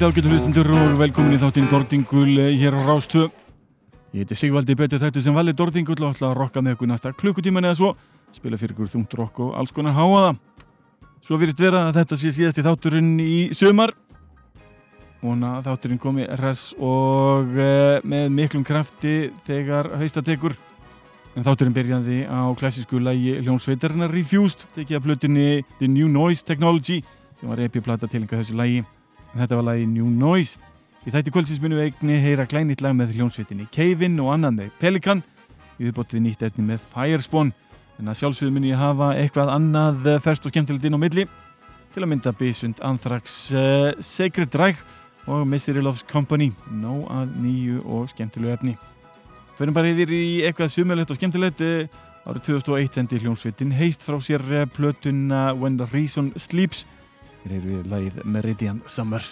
kvöldi ágættu hlustundur og velkomin í þáttinn Dordingul eh, hér á Rástvö. Ég heiti Sigvaldi Betið þetta sem vali Dordingul og ætla að rokka með ykkur næsta klukkutíman eða svo. Spila fyrir ykkur þungt rokk og alls konar háaða. Svo virðist vera að þetta sé síðast í þátturinn í sömar. Að þátturinn komi res og uh, með miklum krafti þegar hausta tekur. En þátturinn byrjaði á klassísku lægi hljónsveitarinnar Refused, tekið af plötunni The New Noise Technology sem var epiplata tilenga þessu lægi. Þetta var lagi New Noise. Í þætti kvöldsins munum við eigni heyra glænýtt lag með hljónsveitinni Cave-In og annað með Pelican. Í viðbótið nýtt etni með Firespawn. En að sjálfsögðu mun ég hafa eitthvað annað eh, ferskt og skemmtilegt inn á milli. Til að mynda Bisund Anthrax uh, Sacred Reich og Misery Loves Company. Nó að nýju og skemmtilegu efni. Förum bara yfir í eitthvað sumulegt og skemmtilegt. eh, Árið 2001 sendi hljónsveitin heist frá sér plötuna When the Reason Sleeps. Hér er við lagið Meridian Summer.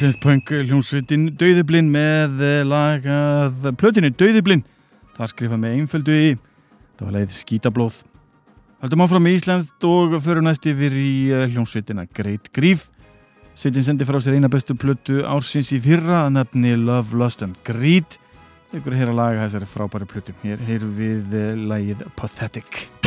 Íslensk punk hljómsveitin Dauðiblinn með lagað plötinu Dauðiblinn þar skrifað með einföldu í. Það var leið skítablóð. Haldum áfram í Ísland og förum næst yfir í eh, hljómsveitina Great Grief. Sveitin sendi frá sér eina bestu plötu ársins í fyrra að nefni Love, Lust and Greed. Ykkur að heyra laga þessari frábæri plötu Hér heyru við eh, lagið Pathetic.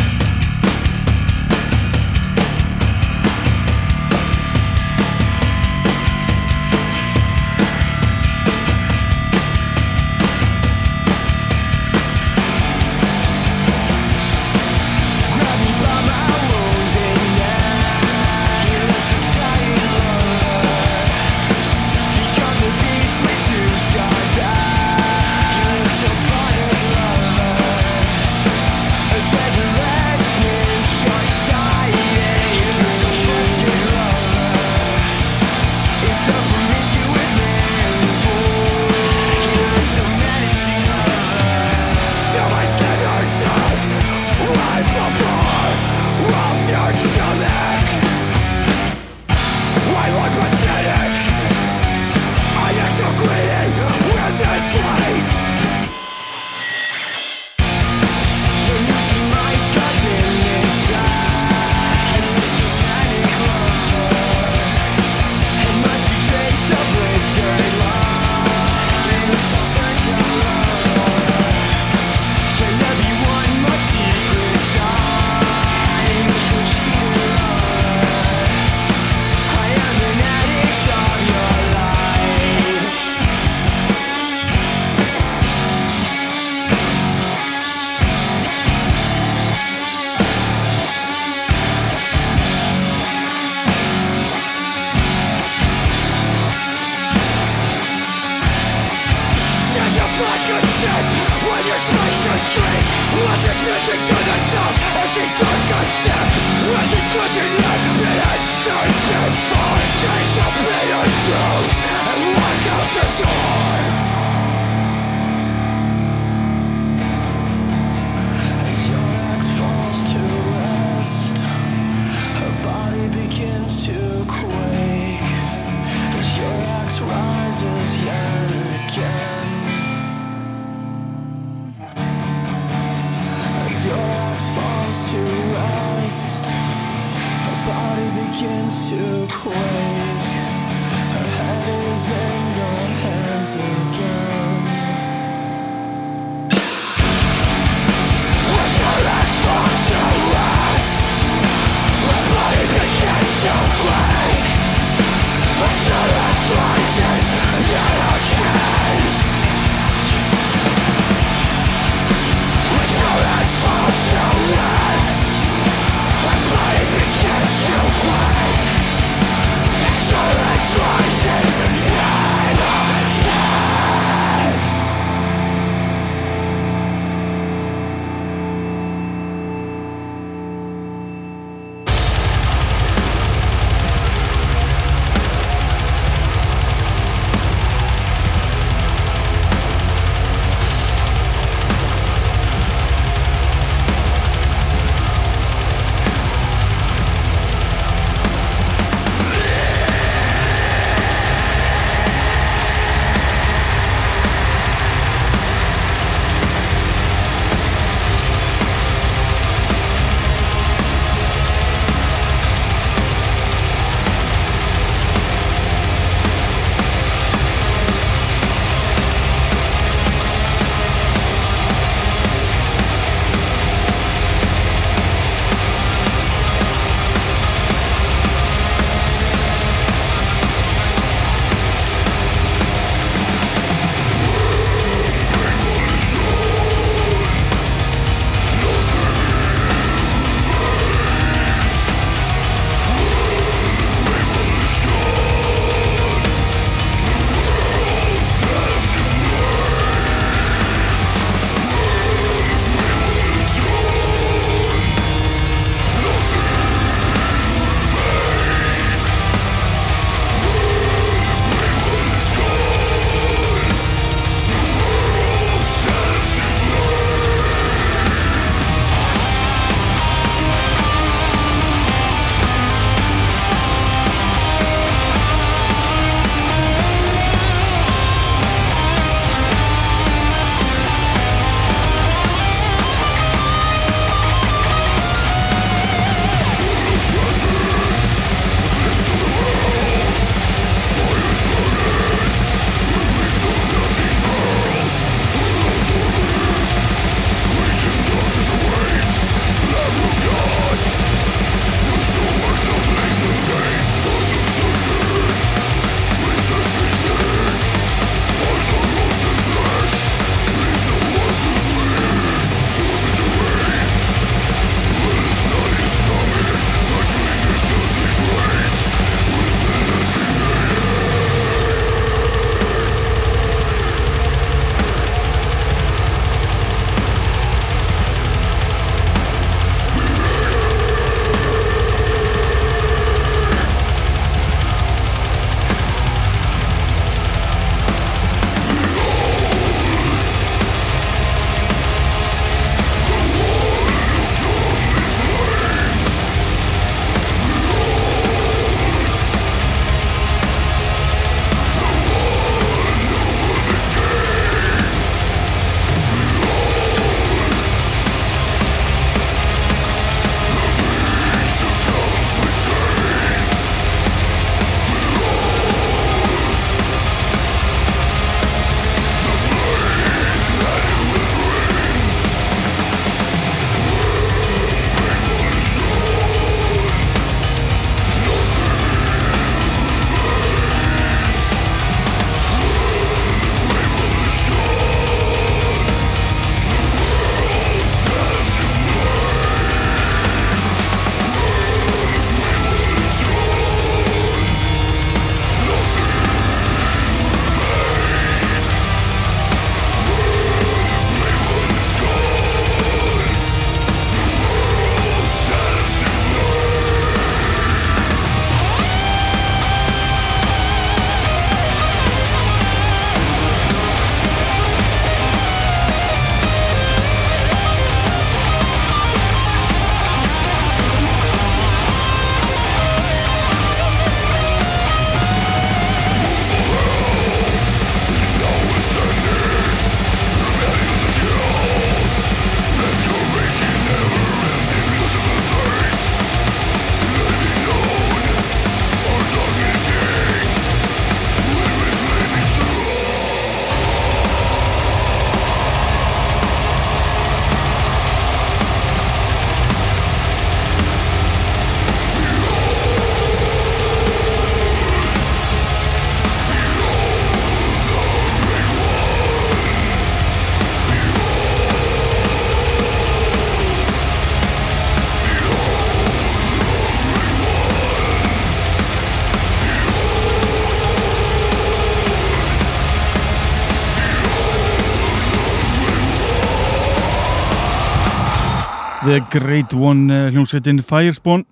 The Great One eh, hljómsveitin Firespawn.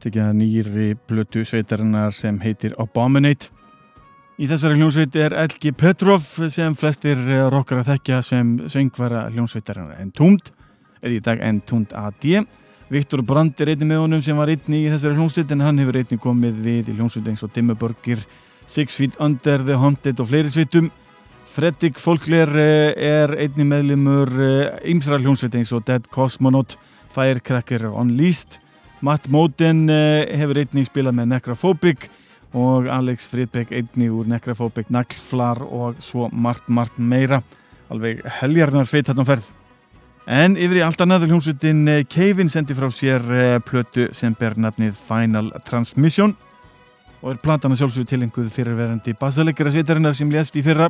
Tekið að nýri blötu sveitarinnar sem heitir Abominate. Í þessari hljómsveit er Elgi Petrov sem flestir eh, rockar að þekkja sem söngvara hljómsveitarinnar Entombed eða í dag Entombed AD Viktor Brandt er einnig með honum sem var einnig í þessari hljómsveit en hann hefur einnig komið við í hljómsveit eins og Dimmuborgir Six Feet Under, The Haunted og fleiri sveitum. Fredrik Folkler eh, er einnig meðlumur ymsra hljómsveit eins og Dead Cosmonaut Firecracker Unleashed. Matt Moten hefur einnig spilað með Necrophobic og Alex Fridbeck einnig úr Necrophobic Naglflar og svo margt, margt meira. Alveg heljarnar sveit þarna ferð. En yfir í allt annað hljómsveitin Kevin sendi frá sér eh, plötu sem ber nafnið Final Transmission og er platan að sjálfsögðu tilenguð fyrirverandi basalegara sveitarinnar sem lést í fyrra.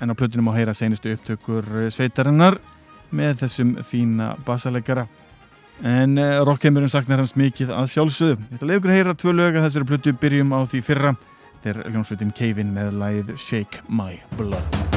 En á plötunum á heyra senustu upptökur eh, sveitarinnar með þessum fína basalegara en uh, rockheimurinn saknar hans mikið að sjálfsögðu. Þetta leiður að heyra tvö lög að þessari plötu byrjum á því fyrra. Þetta er hljómsveitin Kevin með læð Shake My Blood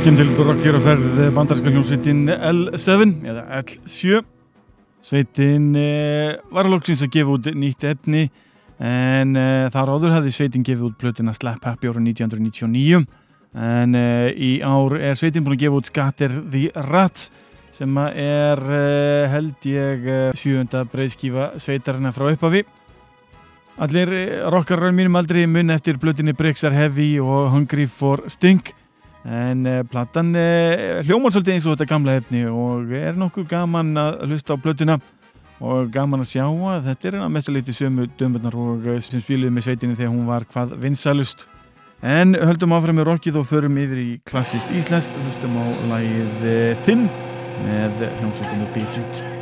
Til rockjur að ferð bandarska hljómsveitin L7 eða L7 Sveitin eh, var að loksins að gefa út nýtt efni en eh, þar áður hafði sveitin gefið út plötuna Slap Happy ára 1999 en eh, í ár er sveitin búin að gefa út Scatter the Rats sem er eh, held ég eh, sjöunda breyðskífa sveitarina frá uppafi Allir eh, rockarar mínum aldrei mun eftir plötinni Bricks are Heavy og Hungry for Stink en uh, platan uh, hljómar svolítið eins og þetta gamla efni og er nokkuð gaman að hlusta á plötuna. Og gaman að sjá að þetta er að mestu leiti sömu dömurnar og uh, sem spiluði með sveitinni þegar hún var hvað vinsalust en höldum áfram með rockið og förum yfir í klassist íslensk. Hlustum á lagið uh, Þinn með hljómsveitinu Beatsuit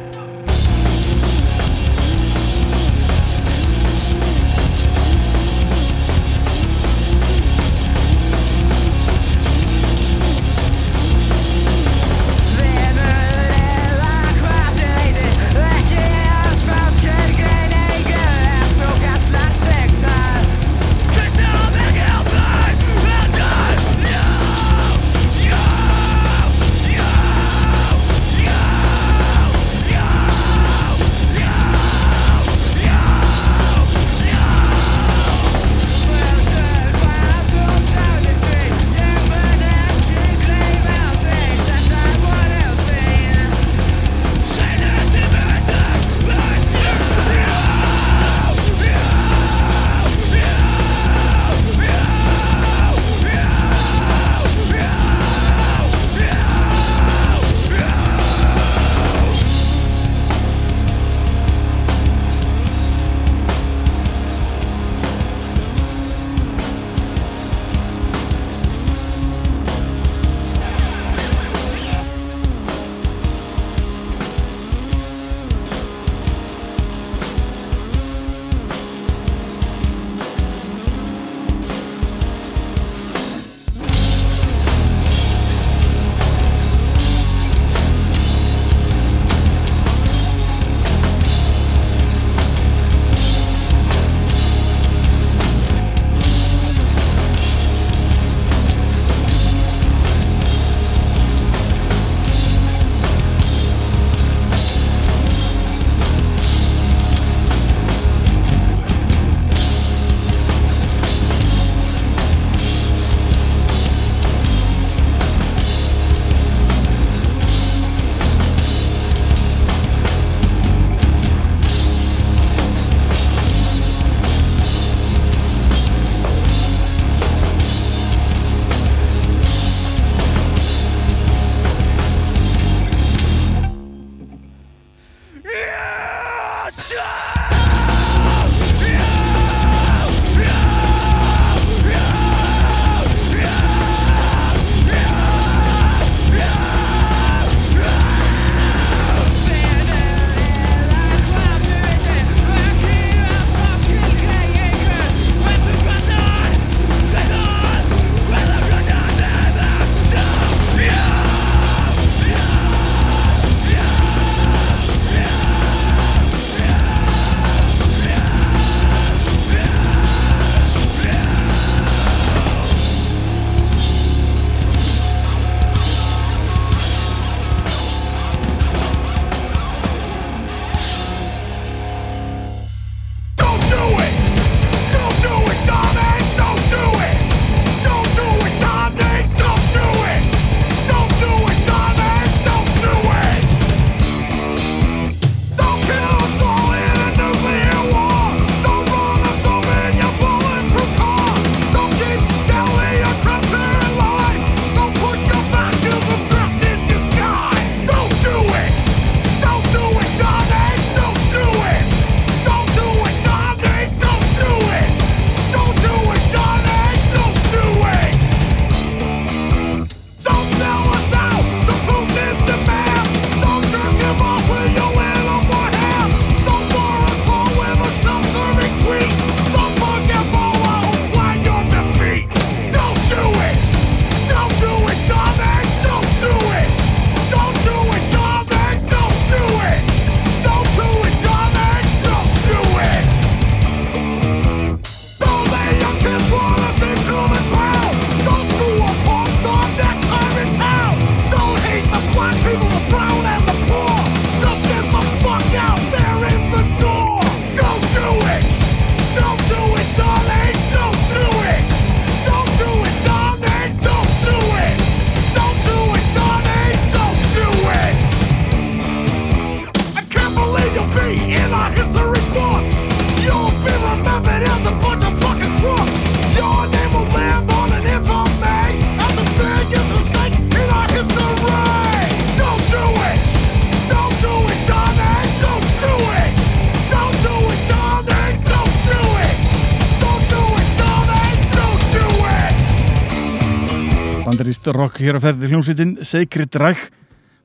rock hér á ferði hljómsveitin Sacred Reich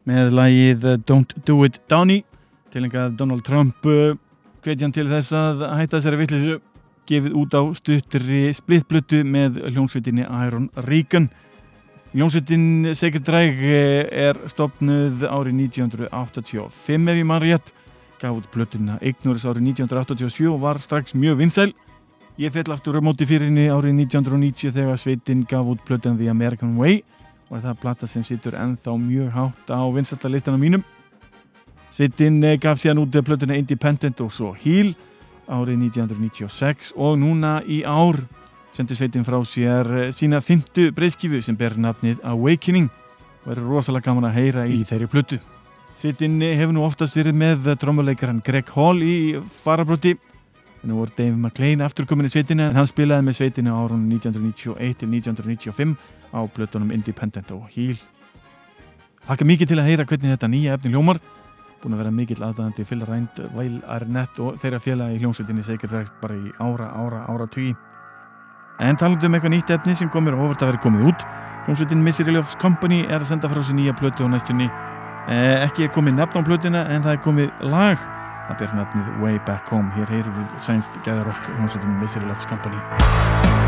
með lagið uh, Don't Do It Donny tilengað Donald Trump uh, hvetjan til þess að hætta þessari vittlisu gefið út á stuttri splittblötu með hljómsveitinni Iron Regan Hljómsveitin Sacred Reich uh, er stopnuð árið 1985 ef ég mann rétt. Gaf út blötuna Ignorus árið 1987 og var strax mjög vinsæl Ég fell aftur á móti fyrir henni árið 1990 þegar sveitin gaf út plötun The American Way og er það plata sem situr ennþá mjög hátt á vinstaltalistanum mínum. Sveitin eh, gaf síðan út plötuna Independent og svo Heal árið 1996 og núna í ár sendi sveitin frá sér eh, sína fymtu breyðskifu sem ber nafnið Awakening og er rosalega gaman að heyra í þeirri plötu. Sveitin eh, hefur nú oftast verið með drömmuleikaran Greg Hall í farabroti Nú voru Dave McLean afturkomin í sveitina en hann spilaði með sveitina á árunum 1991 til 1995 á blötunum Independent og Heal. Hakka mikið til að heyra hvernig þetta nýja efni hljómar. Búin að vera mikill aðdæðandi Phil Rind, Vail Arnett og þeirra félagi í hljómsveitinni segir það bara í ára, ára, ára tugi. En talandum um eitthvað nýtt efni sem komir og ofert að vera komið út. Hljómsveitin Misery Loves Company er að senda frá sér nýja blötu á næstunni. Eh, ekki er komið nefn á blötuna en það er komið lag það ber nafnið Way Back Home. Hér heyrir við sænst gæðarokk hljómsveitin Misery Loves Company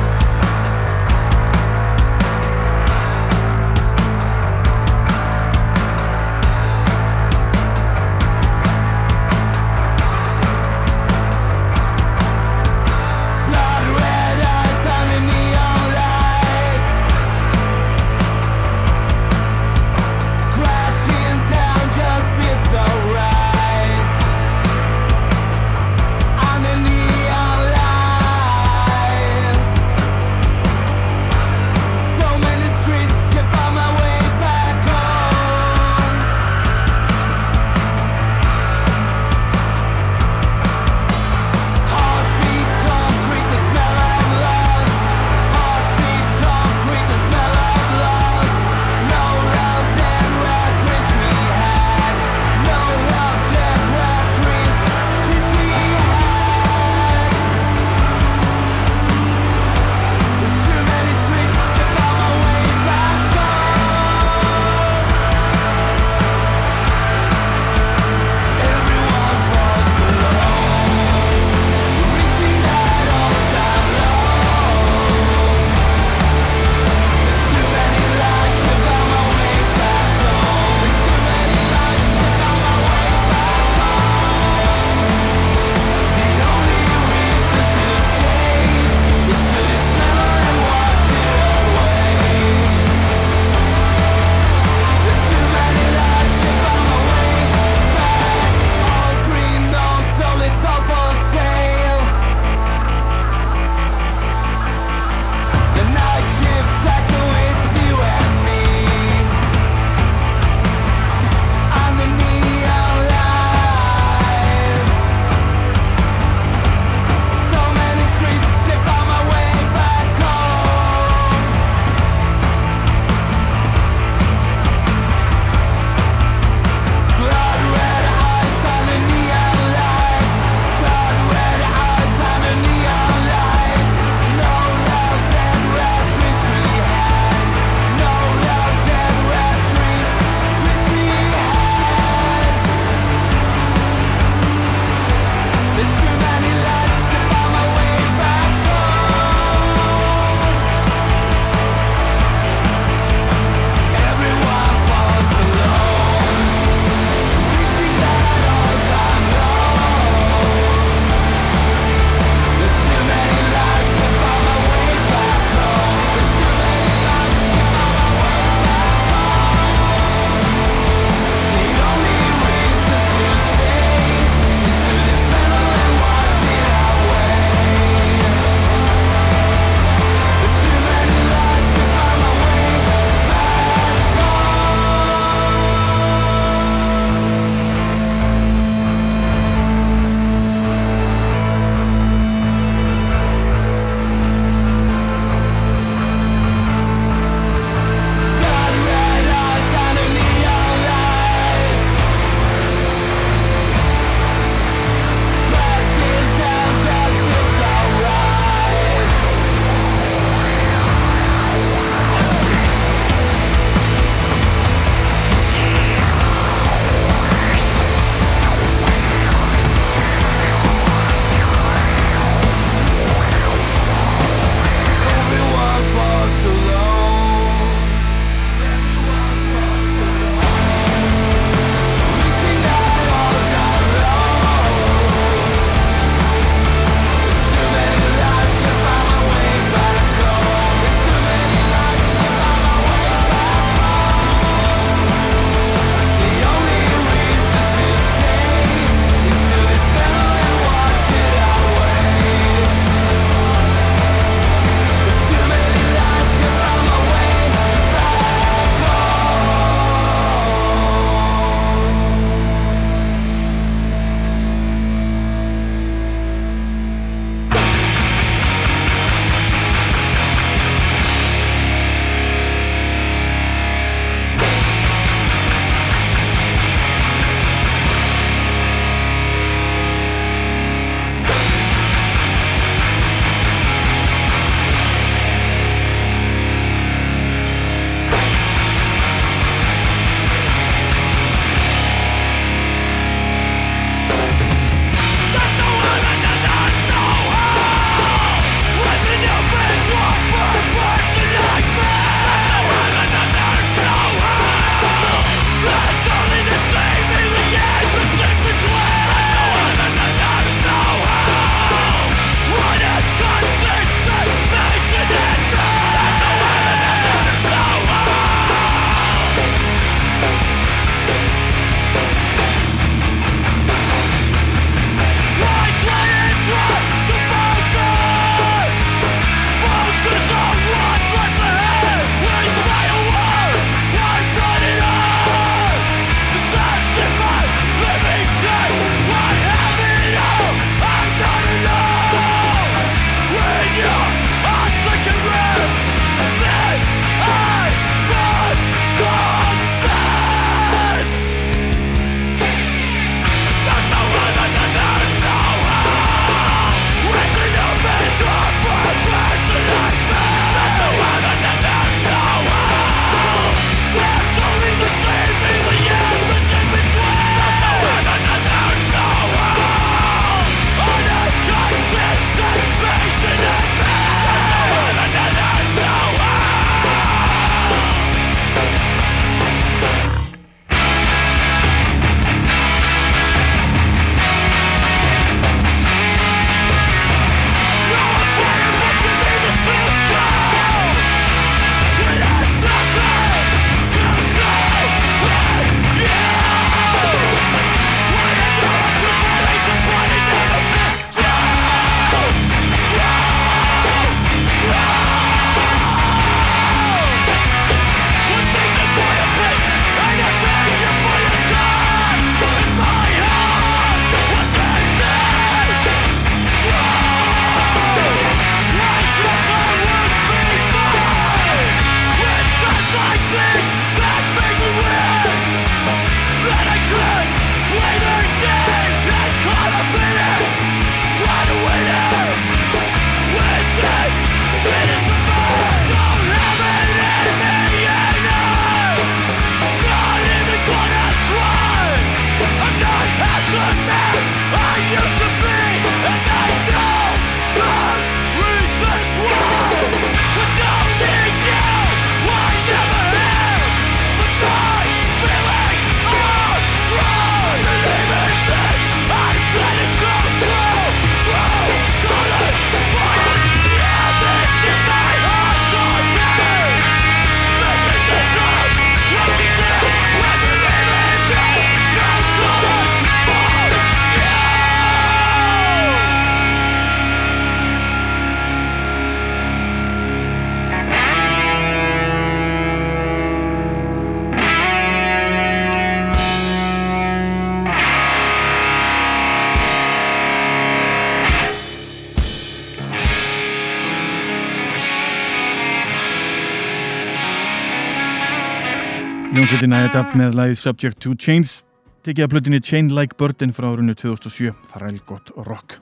Hljómsveitin Ægætt með lagið Subject to Change tekið að plötinni Chain Like Burden frá árunnu 2007 þræl gott rock.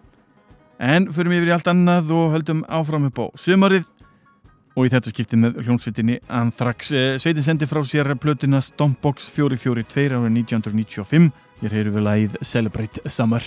En förum yfir í allt annað og höldum áfram upp á sumarið. Og í þetta skipti með hljómsveitinni Anthrax. Eh, sveitin sendi frá sér plötina Stompbox 442 árið 1995 hér heyrum við lagið Celebrate Summer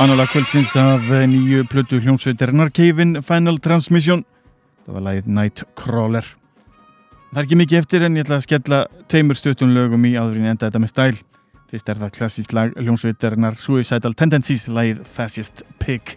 Annalag kvöldsins af eh, nýju plötu hljómsveitarinnar Cave-in Final Transmission. Það var lagið Nightcrawler það er ekki mikið eftir en ég ætla að skella tveimur stuttum lögum í áðurinn enda þetta með stæl. Fyrst er það klassísk lag hljómsveitarinnar Suicidal Tendencies lagið Fascist Pig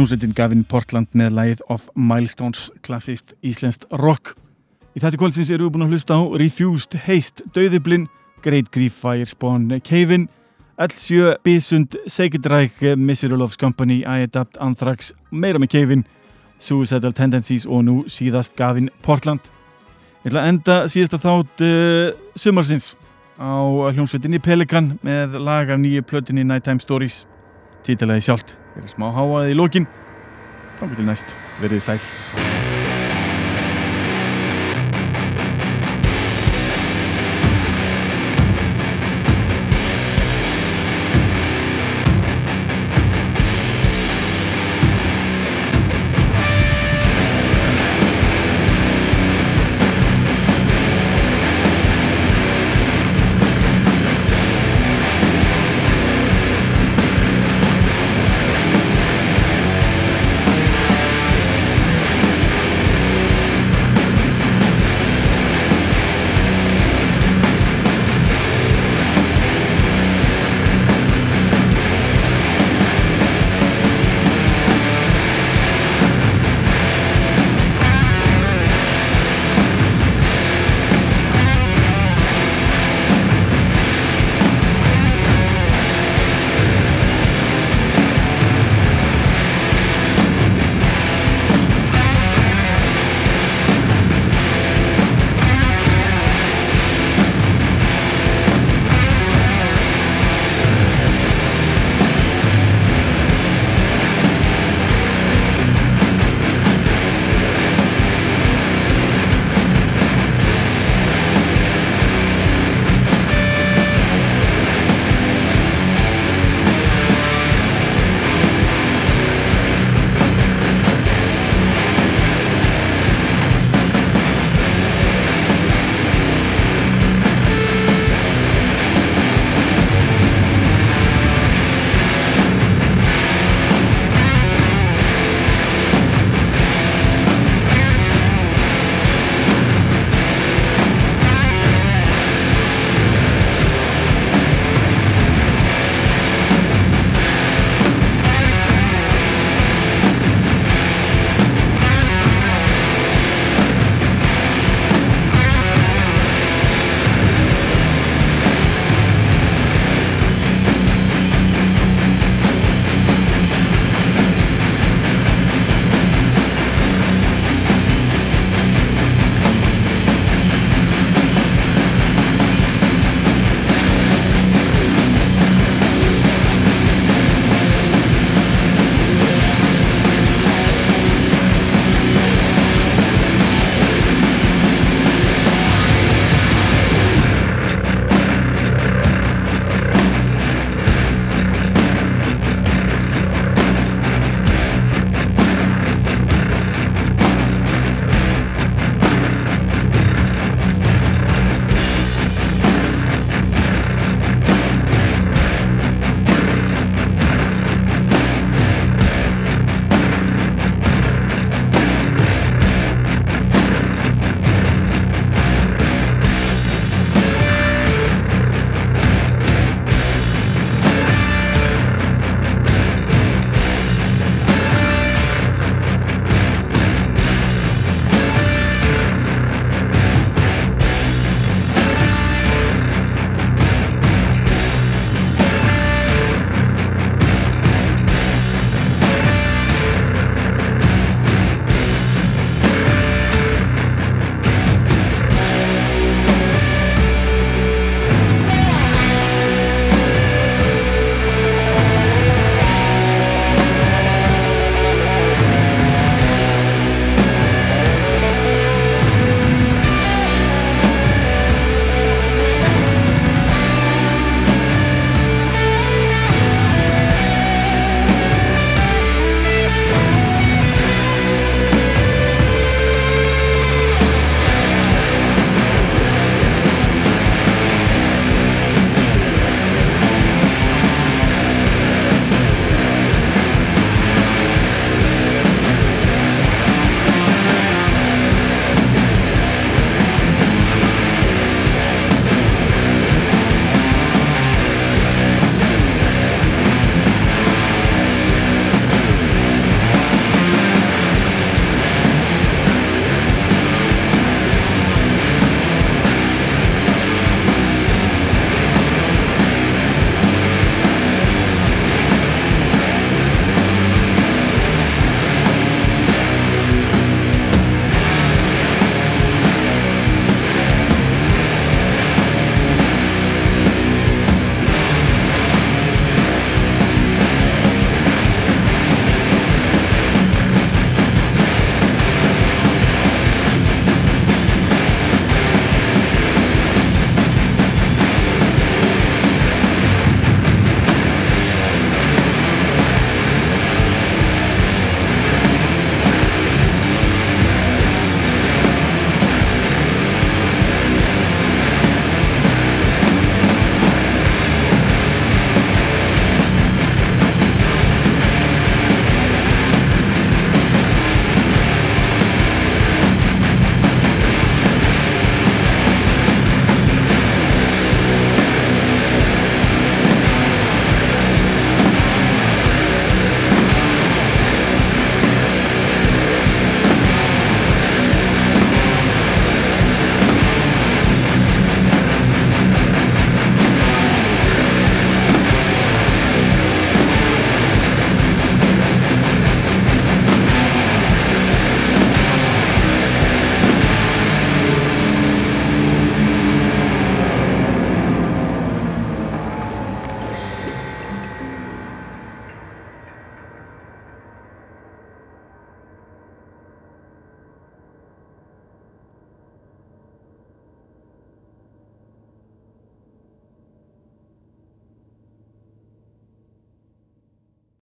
Hljómsveitin Gavin Portland með lagið of Milestones klassist íslenskt rock. Í þetta kvöldsins eru við búin að hlusta á Refused Haste, Dauðiblin Great Grief Fire Spawn Cave-in L7, Bisund, Sacred Reich Miserable of Company, I Adapt Anthrax meira með Cave-in Suicidal Tendencies og nú síðast Gavin Portland. Ég ætla að enda síðasta þátt uh, sumarsins á hljómsveitinni Pelikan með lag af nýju plötinni Nighttime Stories. Títilagi sjálft Ég er smá háaðið í lókin Þá til næst, verið sæl